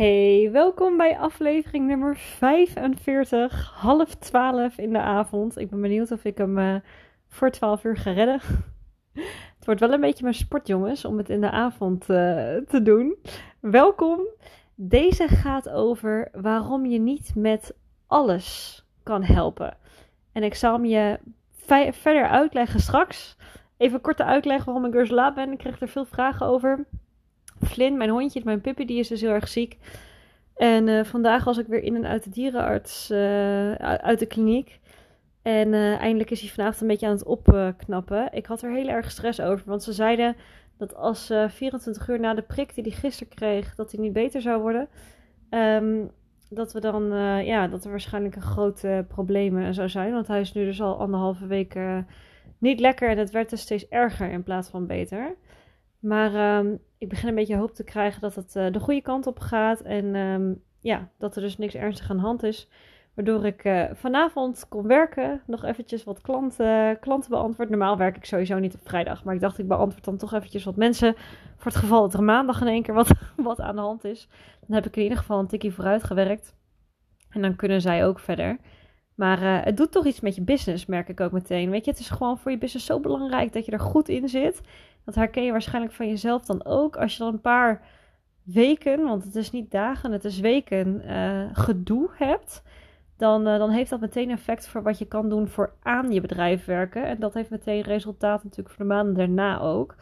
Hey, welkom bij aflevering nummer 45, half 12 in de avond. Ik ben benieuwd of ik hem uh, voor 12 uur ga redden. Het wordt wel een beetje mijn sport, jongens, om het in de avond uh, te doen. Welkom. Deze gaat over waarom je niet met alles kan helpen. En ik zal hem je verder uitleggen straks. Even korte uitleg waarom ik weer zo laat ben. Ik kreeg er veel vragen over. Flynn, mijn hondje, mijn puppy, die is dus heel erg ziek. En uh, vandaag was ik weer in en uit de dierenarts, uh, uit de kliniek. En uh, eindelijk is hij vanavond een beetje aan het opknappen. Ik had er heel erg stress over, want ze zeiden dat als 24 uur na de prik die hij gisteren kreeg, dat hij niet beter zou worden. Um, dat we dan, ja, dat er waarschijnlijk een grote problemen zou zijn. Want hij is nu dus al anderhalve week niet lekker en het werd dus steeds erger in plaats van beter. Maar um, ik begin een beetje hoop te krijgen dat het uh, de goede kant op gaat. En um, ja, dat er dus niks ernstig aan de hand is. Waardoor ik uh, vanavond kon werken. Nog eventjes wat klanten, klanten beantwoord. Normaal werk ik sowieso niet op vrijdag. Maar ik dacht, ik beantwoord dan toch eventjes wat mensen. Voor het geval dat er maandag in één keer wat, wat aan de hand is. Dan heb ik in ieder geval een tikkie vooruit gewerkt. En dan kunnen zij ook verder. Maar uh, het doet toch iets met je business, merk ik ook meteen. Weet je, het is gewoon voor je business zo belangrijk dat je er goed in zit. Dat herken je waarschijnlijk van jezelf dan ook. Als je dan een paar weken, want het is niet dagen, het is weken, uh, gedoe hebt. Dan, uh, dan heeft dat meteen effect voor wat je kan doen voor aan je bedrijf werken. En dat heeft meteen resultaat natuurlijk voor de maanden daarna ook.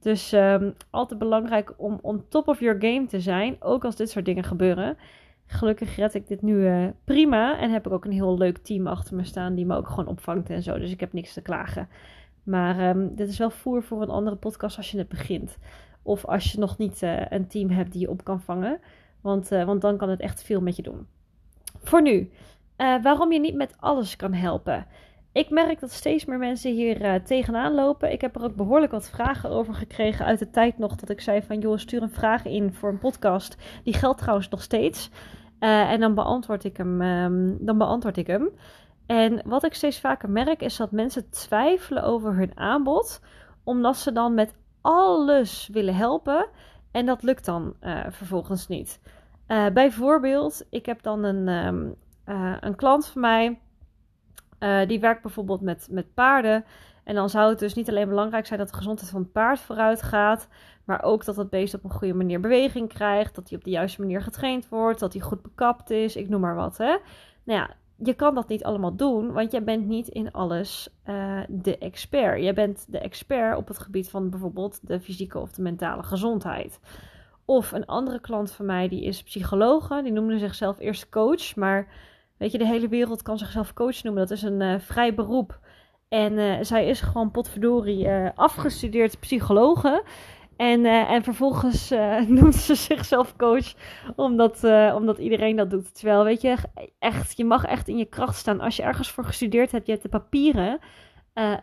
Dus um, altijd belangrijk om on top of your game te zijn, ook als dit soort dingen gebeuren. Gelukkig red ik dit nu uh, prima en heb ik ook een heel leuk team achter me staan die me ook gewoon opvangt en zo. Dus ik heb niks te klagen. Maar um, dit is wel voer voor een andere podcast als je net begint. Of als je nog niet uh, een team hebt die je op kan vangen. Want, uh, want dan kan het echt veel met je doen. Voor nu, uh, waarom je niet met alles kan helpen. Ik merk dat steeds meer mensen hier tegenaan lopen. Ik heb er ook behoorlijk wat vragen over gekregen uit de tijd nog dat ik zei van... joh, stuur een vraag in voor een podcast. Die geldt trouwens nog steeds. en dan beantwoord ik hem. Um, dan beantwoord ik hem. En wat ik steeds vaker merk is dat mensen twijfelen over hun aanbod, omdat ze dan met alles willen helpen en dat lukt dan uh, vervolgens niet. Uh, bijvoorbeeld, ik heb dan een, um, uh, een klant van mij, die werkt bijvoorbeeld met, met paarden. En dan zou het dus niet alleen belangrijk zijn dat de gezondheid van het paard vooruit gaat, maar ook dat het beest op een goede manier beweging krijgt, dat hij op de juiste manier getraind wordt, dat hij goed bekapt is, ik noem maar wat. Hè? Nou ja, je kan dat niet allemaal doen, want jij bent niet in alles uh, de expert. Jij bent de expert op het gebied van bijvoorbeeld de fysieke of de mentale gezondheid. Of een andere klant van mij, die is psychologe, die noemde zichzelf eerst coach, maar weet je, de hele wereld kan zichzelf coach noemen. Dat is een uh, vrij beroep. En uh, zij is gewoon potverdorie afgestudeerd psychologe. En, uh, en vervolgens uh, noemt ze zichzelf coach, omdat, uh, omdat iedereen dat doet. Terwijl, weet je, echt, je mag echt in je kracht staan. Als je ergens voor gestudeerd hebt, je hebt de papieren,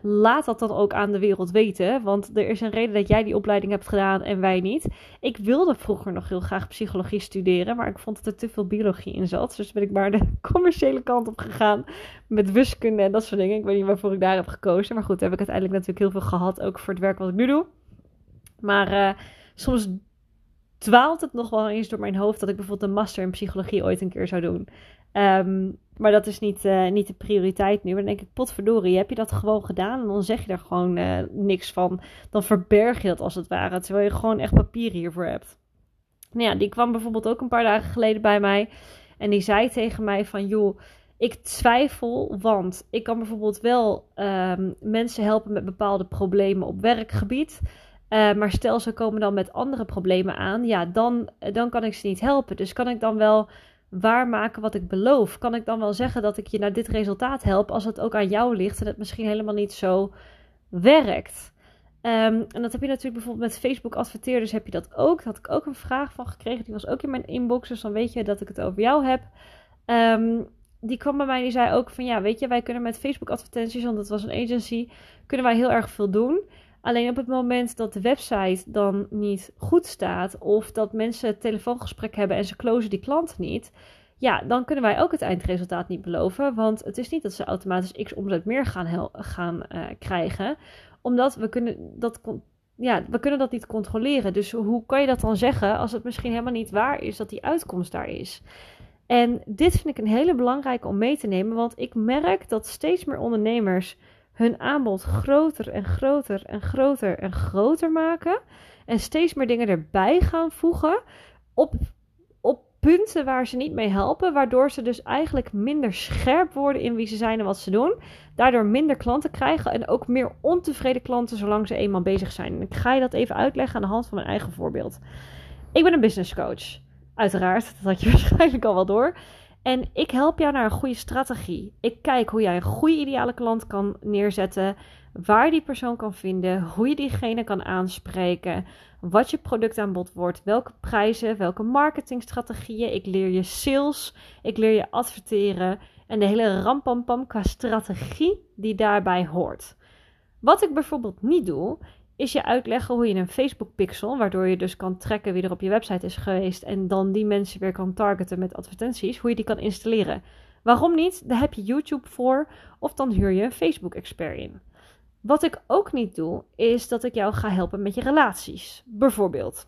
laat dat dan ook aan de wereld weten. Want er is een reden dat jij die opleiding hebt gedaan en wij niet. Ik wilde vroeger nog heel graag psychologie studeren, maar ik vond dat er te veel biologie in zat. Dus ben ik maar de commerciële kant op gegaan met wiskunde en dat soort dingen. Ik weet niet waarvoor ik daar heb gekozen. Maar goed, heb ik uiteindelijk natuurlijk heel veel gehad, ook voor het werk wat ik nu doe. Maar uh, soms dwaalt het nog wel eens door mijn hoofd dat ik bijvoorbeeld een master in psychologie ooit een keer zou doen. Um, maar dat is niet, uh, niet de prioriteit nu. Maar dan denk ik, potverdorie, heb je dat gewoon gedaan? En dan zeg je daar gewoon uh, niks van. Dan verberg je dat als het ware, terwijl je gewoon echt papier hiervoor hebt. Nou ja, die kwam bijvoorbeeld ook een paar dagen geleden bij mij. En die zei tegen mij van, joh, ik twijfel, want ik kan bijvoorbeeld wel um, mensen helpen met bepaalde problemen op werkgebied. Uh, maar stel ze komen dan met andere problemen aan, ja, dan, dan kan ik ze niet helpen. Dus kan ik dan wel waarmaken wat ik beloof? Kan ik dan wel zeggen dat ik je naar dit resultaat help als het ook aan jou ligt en het misschien helemaal niet zo werkt? Um, en dat heb je natuurlijk bijvoorbeeld met Facebook adverteerders heb je dat ook. Daar had ik ook een vraag van gekregen. Die was ook in mijn inbox. Dus dan weet je dat ik het over jou heb. Um, die kwam bij mij en die zei ook van ja, weet je, wij kunnen met Facebook advertenties, want het was een agency, kunnen wij heel erg veel doen. Alleen op het moment dat de website dan niet goed staat, of dat mensen het telefoongesprek hebben en ze closen die klant niet, ja, dan kunnen wij ook het eindresultaat niet beloven. Want het is niet dat ze automatisch x omzet meer gaan, gaan uh, krijgen, omdat we kunnen dat ja, we kunnen dat niet controleren. Dus hoe kan je dat dan zeggen als het misschien helemaal niet waar is dat die uitkomst daar is? En dit vind ik een hele belangrijke om mee te nemen, want ik merk dat steeds meer ondernemers hun aanbod groter en groter en groter en groter maken. En steeds meer dingen erbij gaan voegen op, op punten waar ze niet mee helpen. Waardoor ze dus eigenlijk minder scherp worden in wie ze zijn en wat ze doen. Daardoor minder klanten krijgen en ook meer ontevreden klanten zolang ze eenmaal bezig zijn. En ik ga je dat even uitleggen aan de hand van mijn eigen voorbeeld. Ik ben een business coach. Uiteraard, dat had je waarschijnlijk al wel door. En ik help jou naar een goede strategie. Ik kijk hoe jij een goede ideale klant kan neerzetten, waar die persoon kan vinden, hoe je diegene kan aanspreken, wat je productaanbod wordt, welke prijzen, welke marketingstrategieën. Ik leer je sales, ik leer je adverteren en de hele rampampam qua strategie die daarbij hoort. Wat ik bijvoorbeeld niet doe, is je uitleggen hoe je een Facebook pixel, waardoor je dus kan trekken wie er op je website is geweest en dan die mensen weer kan targeten met advertenties, hoe je die kan installeren. Waarom niet? Daar heb je YouTube voor of dan huur je een Facebook expert in. Wat ik ook niet doe, is dat ik jou ga helpen met je relaties. Bijvoorbeeld,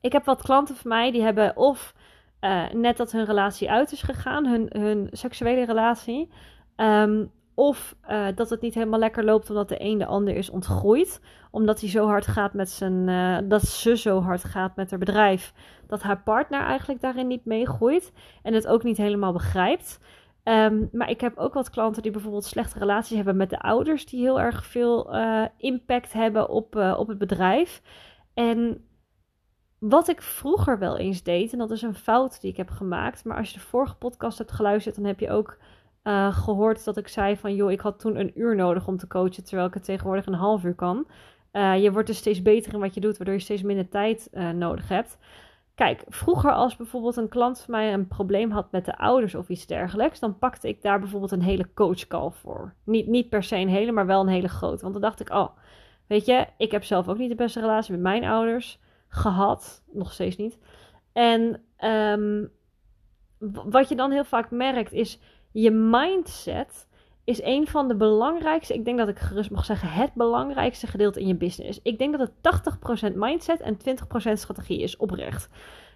ik heb wat klanten van mij die hebben of uh, net dat hun relatie uit is gegaan, hun, hun seksuele relatie. Um, of uh, dat het niet helemaal lekker loopt omdat de een de ander is ontgroeid. Omdat hij zo hard gaat met zijn. Uh, dat ze zo hard gaat met haar bedrijf. Dat haar partner eigenlijk daarin niet meegroeit. En het ook niet helemaal begrijpt. Um, maar ik heb ook wat klanten die bijvoorbeeld slechte relaties hebben met de ouders. Die heel erg veel uh, impact hebben op, op het bedrijf. En wat ik vroeger wel eens deed, en dat is een fout die ik heb gemaakt. Maar als je de vorige podcast hebt geluisterd, dan heb je ook uh, gehoord dat ik zei van joh, ik had toen een uur nodig om te coachen, terwijl ik het tegenwoordig een half uur kan. Uh, je wordt dus steeds beter in wat je doet, waardoor je steeds minder tijd uh, nodig hebt. Kijk, vroeger als bijvoorbeeld een klant van mij een probleem had met de ouders of iets dergelijks, dan pakte ik daar bijvoorbeeld een hele coachcall voor. Niet, niet per se een hele, maar wel een hele grote. Want dan dacht ik, oh, weet je, ik heb zelf ook niet de beste relatie met mijn ouders gehad. Nog steeds niet. En um, wat je dan heel vaak merkt is, je mindset is een van de belangrijkste, ik denk dat ik gerust mag zeggen, het belangrijkste gedeelte in je business. Ik denk dat het 80% mindset en 20% strategie is, oprecht.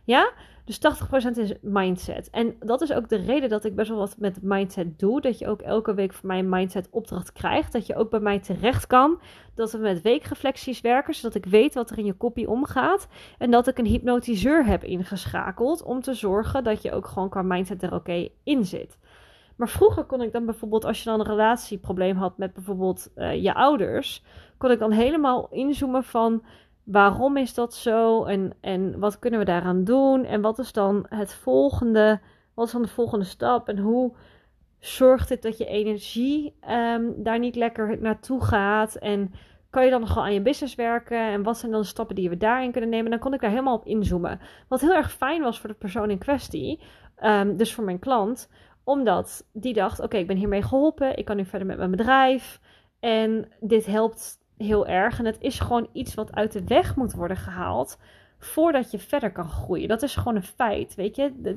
Ja? Dus 80% is mindset. En dat is ook de reden dat ik best wel wat met mindset doe. Dat je ook elke week voor mij een mindset opdracht krijgt. Dat je ook bij mij terecht kan. Dat we met weekreflecties werken, zodat ik weet wat er in je kopie omgaat. En dat ik een hypnotiseur heb ingeschakeld om te zorgen dat je ook gewoon qua mindset er oké in zit. Maar vroeger kon ik dan bijvoorbeeld, als je dan een relatieprobleem had met bijvoorbeeld uh, je ouders, kon ik dan helemaal inzoomen van waarom is dat zo? En, en wat kunnen we daaraan doen? En wat is dan het volgende, wat is dan de volgende stap? En hoe zorgt het dat je energie um, daar niet lekker naartoe gaat? En kan je dan nog wel aan je business werken? En wat zijn dan de stappen die we daarin kunnen nemen? Dan kon ik daar helemaal op inzoomen. Wat heel erg fijn was voor de persoon in kwestie, um, dus voor mijn klant, omdat die dacht: oké, ik ben hiermee geholpen. Ik kan nu verder met mijn bedrijf. En dit helpt heel erg. En het is gewoon iets wat uit de weg moet worden gehaald. Voordat je verder kan groeien. Dat is gewoon een feit. Weet je, dat,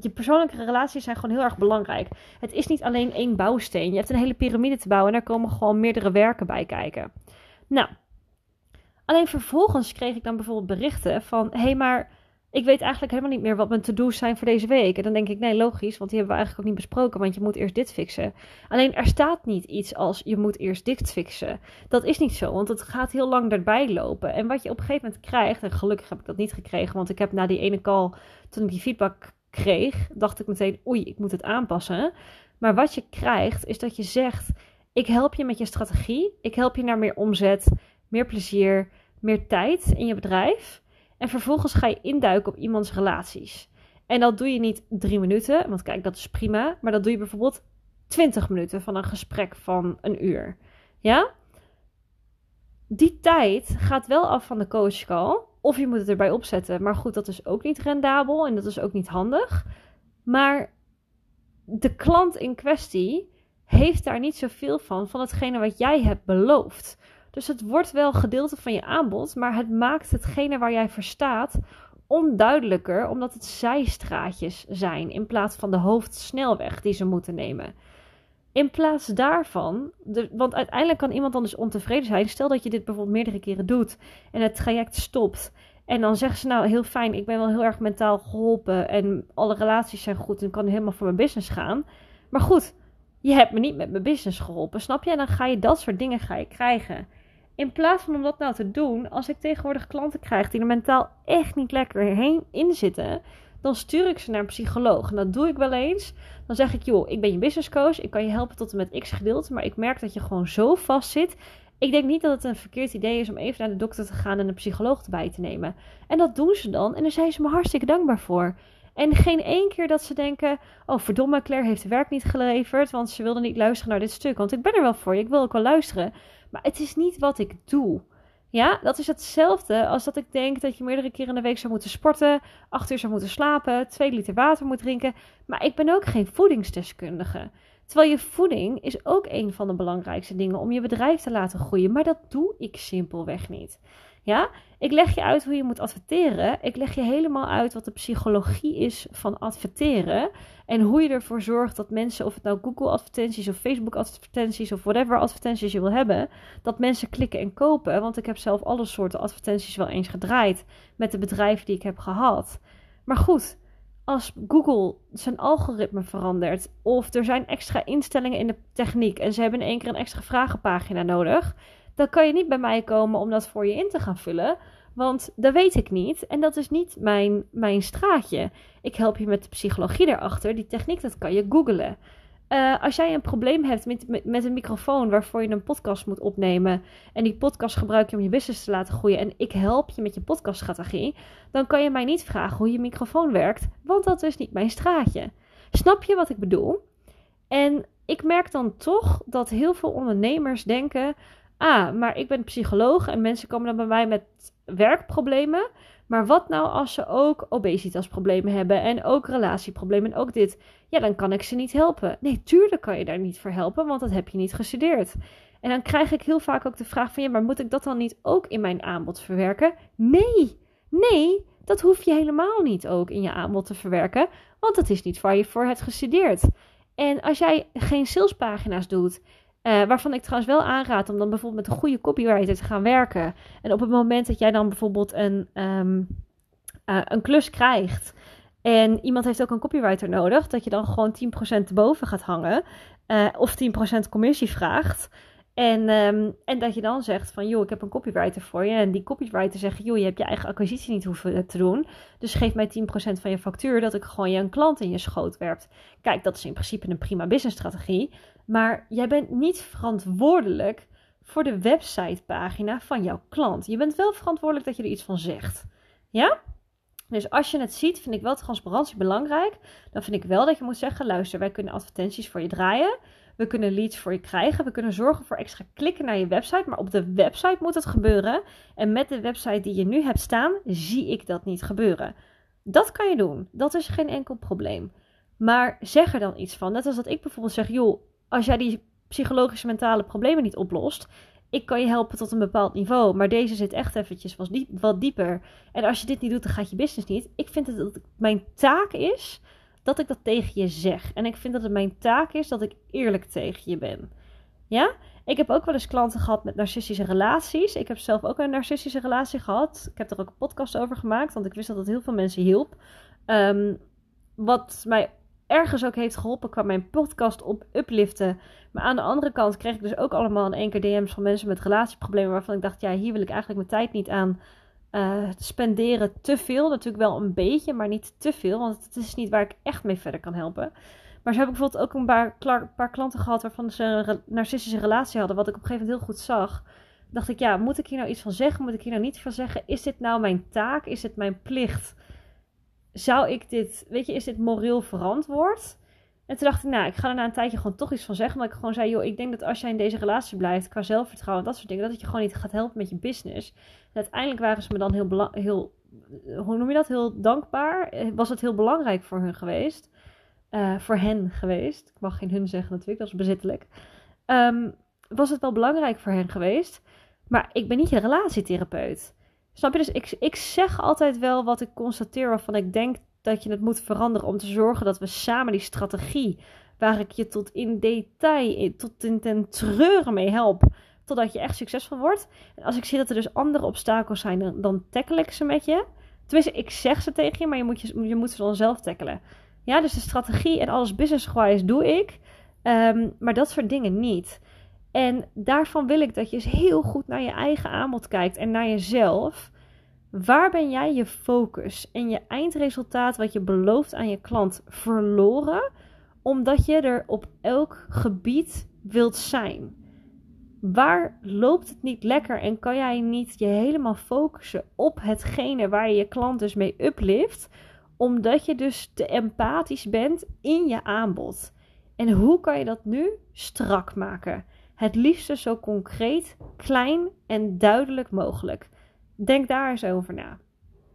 je persoonlijke relaties zijn gewoon heel erg belangrijk. Het is niet alleen één bouwsteen. Je hebt een hele piramide te bouwen. En daar komen gewoon meerdere werken bij kijken. Nou, alleen vervolgens kreeg ik dan bijvoorbeeld berichten van: hé, hey, maar ik weet eigenlijk helemaal niet meer wat mijn to-do's zijn voor deze week. En dan denk ik, nee, logisch, want die hebben we eigenlijk ook niet besproken, want je moet eerst dit fixen. Alleen er staat niet iets als je moet eerst dit fixen. Dat is niet zo, want het gaat heel lang daarbij lopen. En wat je op een gegeven moment krijgt, en gelukkig heb ik dat niet gekregen, want ik heb na die ene call, toen ik die feedback kreeg, dacht ik meteen, oei, ik moet het aanpassen. Maar wat je krijgt, is dat je zegt, ik help je met je strategie, ik help je naar meer omzet, meer plezier, meer tijd in je bedrijf. En vervolgens ga je induiken op iemands relaties. En dat doe je niet drie minuten, want kijk, dat is prima. Maar dat doe je bijvoorbeeld 20 minuten van een gesprek van een uur. Ja? Die tijd gaat wel af van de coachcall. Of je moet het erbij opzetten. Maar goed, dat is ook niet rendabel en dat is ook niet handig. Maar de klant in kwestie heeft daar niet zoveel van, van hetgene wat jij hebt beloofd. Dus het wordt wel gedeelte van je aanbod, maar het maakt hetgene waar jij voor staat onduidelijker, omdat het zijstraatjes zijn in plaats van de hoofdsnelweg die ze moeten nemen. In plaats daarvan, want uiteindelijk kan iemand dan dus ontevreden zijn. Stel dat je dit bijvoorbeeld meerdere keren doet en het traject stopt. En dan zeggen ze nou heel fijn, ik ben wel heel erg mentaal geholpen en alle relaties zijn goed en kan helemaal voor mijn business gaan. Maar goed, je hebt me niet met mijn business geholpen, snap je? En dan ga je dat soort dingen ga je krijgen. In plaats van om dat nou te doen, als ik tegenwoordig klanten krijg die er mentaal echt niet lekker heen in zitten, dan stuur ik ze naar een psycholoog. En dat doe ik wel eens. Dan zeg ik, joh, ik ben je business coach, ik kan je helpen tot en met x gedeelte, maar ik merk dat je gewoon zo vast zit. Ik denk niet dat het een verkeerd idee is om even naar de dokter te gaan en een psycholoog erbij te nemen. En dat doen ze dan en daar zijn ze me hartstikke dankbaar voor. En geen één keer dat ze denken: Oh, verdomme, Claire heeft het werk niet geleverd. Want ze wilde niet luisteren naar dit stuk. Want ik ben er wel voor je, ik wil ook wel luisteren. Maar het is niet wat ik doe. Ja, dat is hetzelfde als dat ik denk dat je meerdere keren in de week zou moeten sporten, acht uur zou moeten slapen, twee liter water moet drinken. Maar ik ben ook geen voedingsdeskundige. Terwijl je voeding is ook een van de belangrijkste dingen om je bedrijf te laten groeien. Maar dat doe ik simpelweg niet. Ja, ik leg je uit hoe je moet adverteren. Ik leg je helemaal uit wat de psychologie is van adverteren. En hoe je ervoor zorgt dat mensen, of het nou Google advertenties of Facebook advertenties of whatever advertenties je wil hebben, dat mensen klikken en kopen. Want ik heb zelf alle soorten advertenties wel eens gedraaid met de bedrijven die ik heb gehad. Maar goed, als Google zijn algoritme verandert of er zijn extra instellingen in de techniek en ze hebben in één keer een extra vragenpagina nodig, dan kan je niet bij mij komen om dat voor je in te gaan vullen. Want dat weet ik niet. En dat is niet mijn, mijn straatje. Ik help je met de psychologie erachter. Die techniek, dat kan je googlen. Uh, als jij een probleem hebt met, met, met, een microfoon waarvoor je een podcast moet opnemen. En die podcast gebruik je om je business te laten groeien. En ik help je met je podcaststrategie. Dan kan je mij niet vragen hoe je microfoon werkt. Want dat is niet mijn straatje. Snap je wat ik bedoel? En ik merk dan toch dat heel veel ondernemers denken: ah, maar ik ben psycholoog en mensen komen dan bij mij met werkproblemen. Maar wat nou als ze ook obesitasproblemen hebben en ook relatieproblemen en ook dit? Ja, dan kan ik ze niet helpen. Nee, tuurlijk kan je daar niet voor helpen, want dat heb je niet gestudeerd. En dan krijg ik heel vaak ook de vraag van ja, maar moet ik dat dan niet ook in mijn aanbod verwerken? Nee, nee, dat hoef je helemaal niet ook in je aanbod te verwerken, want dat is niet waar je voor hebt gestudeerd. En als jij geen salespagina's doet uh, waarvan ik trouwens wel aanraad om dan bijvoorbeeld met een goede copywriter te gaan werken. En op het moment dat jij dan bijvoorbeeld een, um, uh, een klus krijgt. En iemand heeft ook een copywriter nodig. Dat je dan gewoon 10% boven gaat hangen. Uh, of 10% commissie vraagt. En, um, en dat je dan zegt van, joh, ik heb een copywriter voor je. En die copywriter zegt, joh, je hebt je eigen acquisitie niet hoeven te doen. Dus geef mij 10% van je factuur, dat ik gewoon je een klant in je schoot werpt. Kijk, dat is in principe een prima businessstrategie. Maar jij bent niet verantwoordelijk voor de websitepagina van jouw klant. Je bent wel verantwoordelijk dat je er iets van zegt. Ja? Dus als je het ziet, vind ik wel transparantie belangrijk. Dan vind ik wel dat je moet zeggen: luister, wij kunnen advertenties voor je draaien. We kunnen leads voor je krijgen. We kunnen zorgen voor extra klikken naar je website. Maar op de website moet het gebeuren. En met de website die je nu hebt staan, zie ik dat niet gebeuren. Dat kan je doen. Dat is geen enkel probleem. Maar zeg er dan iets van. Net als dat ik bijvoorbeeld zeg: joh, als jij die psychologische mentale problemen niet oplost, ik kan je helpen tot een bepaald niveau, maar deze zit echt eventjes wat, diep, wat dieper. En als je dit niet doet, dan gaat je business niet. Ik vind dat het mijn taak is dat ik dat tegen je zeg. En ik vind dat het mijn taak is dat ik eerlijk tegen je ben. Ja? Ik heb ook wel eens klanten gehad met narcistische relaties. Ik heb zelf ook een narcistische relatie gehad. Ik heb er ook een podcast over gemaakt, want ik wist dat het heel veel mensen hielp. Um, wat mij ergens ook heeft geholpen qua mijn podcast op upliften. Maar aan de andere kant kreeg ik dus ook allemaal in één keer DM's van mensen met relatieproblemen. Waarvan ik dacht, ja, hier wil ik eigenlijk mijn tijd niet aan uh, spenderen. Te veel, natuurlijk wel een beetje, maar niet te veel. Want het is niet waar ik echt mee verder kan helpen. Maar zo heb ik bijvoorbeeld ook een paar, paar klanten gehad waarvan ze een narcistische relatie hadden. Wat ik op een gegeven moment heel goed zag. Dacht ik, ja, moet ik hier nou iets van zeggen? Moet ik hier nou niet van zeggen? Is dit nou mijn taak? Is het mijn plicht? zou ik dit, weet je, is dit moreel verantwoord? En toen dacht ik, nou, ik ga er na een tijdje gewoon toch iets van zeggen. Omdat ik gewoon zei, joh, ik denk dat als jij in deze relatie blijft, qua zelfvertrouwen, dat soort dingen, dat het je gewoon niet gaat helpen met je business. En uiteindelijk waren ze me dan heel, heel hoe noem je dat, heel dankbaar. Eh, was het heel belangrijk voor hun geweest. Uh, voor hen geweest. Ik mag geen hun zeggen natuurlijk, dat is bezittelijk. Um, was het wel belangrijk voor hen geweest. Maar ik ben niet je relatietherapeut. Snap je? Dus ik, ik zeg altijd wel wat ik constateer waarvan ik denk dat je het moet veranderen om te zorgen dat we samen die strategie waar ik je tot in detail, tot in ten treuren mee help, totdat je echt succesvol wordt. En als ik zie dat er dus andere obstakels zijn, dan, dan tackle ik ze met je. Tenminste, ik zeg ze tegen je, maar je moet, je, je moet ze dan zelf tackelen. Ja, dus de strategie en alles business-wise doe ik. Ehm, maar dat soort dingen niet. En daarvan wil ik dat je eens heel goed naar je eigen aanbod kijkt en naar jezelf. Waar ben jij je focus en je eindresultaat wat je belooft aan je klant verloren? Omdat je er op elk gebied wilt zijn. Waar loopt het niet lekker en kan jij niet je helemaal focussen op hetgene waar je je klant dus mee uplift? Omdat je dus te empathisch bent in je aanbod. En hoe kan je dat nu strak maken? Het liefste zo concreet, klein en duidelijk mogelijk. Denk daar eens over na.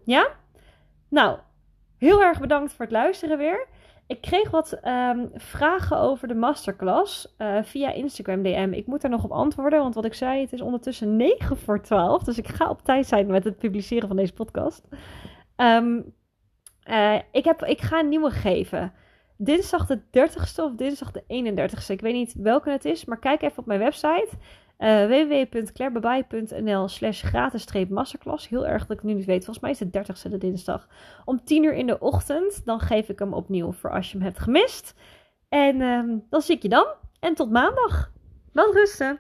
Ja? Nou, heel erg bedankt voor het luisteren weer. Ik kreeg wat ehm, vragen over de masterclass uh, via Instagram DM. Ik moet daar nog op antwoorden, want wat ik zei, het is ondertussen 9 voor 12. Dus ik ga op tijd zijn met het publiceren van deze podcast. Um, uh, ik, heb, ik ga een nieuwe geven. Dinsdag de 30ste of dinsdag de 31ste. Ik weet niet welke het is, maar kijk even op mijn website. Uh, www.clairebabai.nl slash gratis masterclass. Heel erg dat ik nu niet weet. Volgens mij is het 30ste de dinsdag. Om 10 uur in de ochtend. Dan geef ik hem opnieuw voor als je hem hebt gemist. En uh, dan zie ik je dan. En tot maandag. Wel rusten.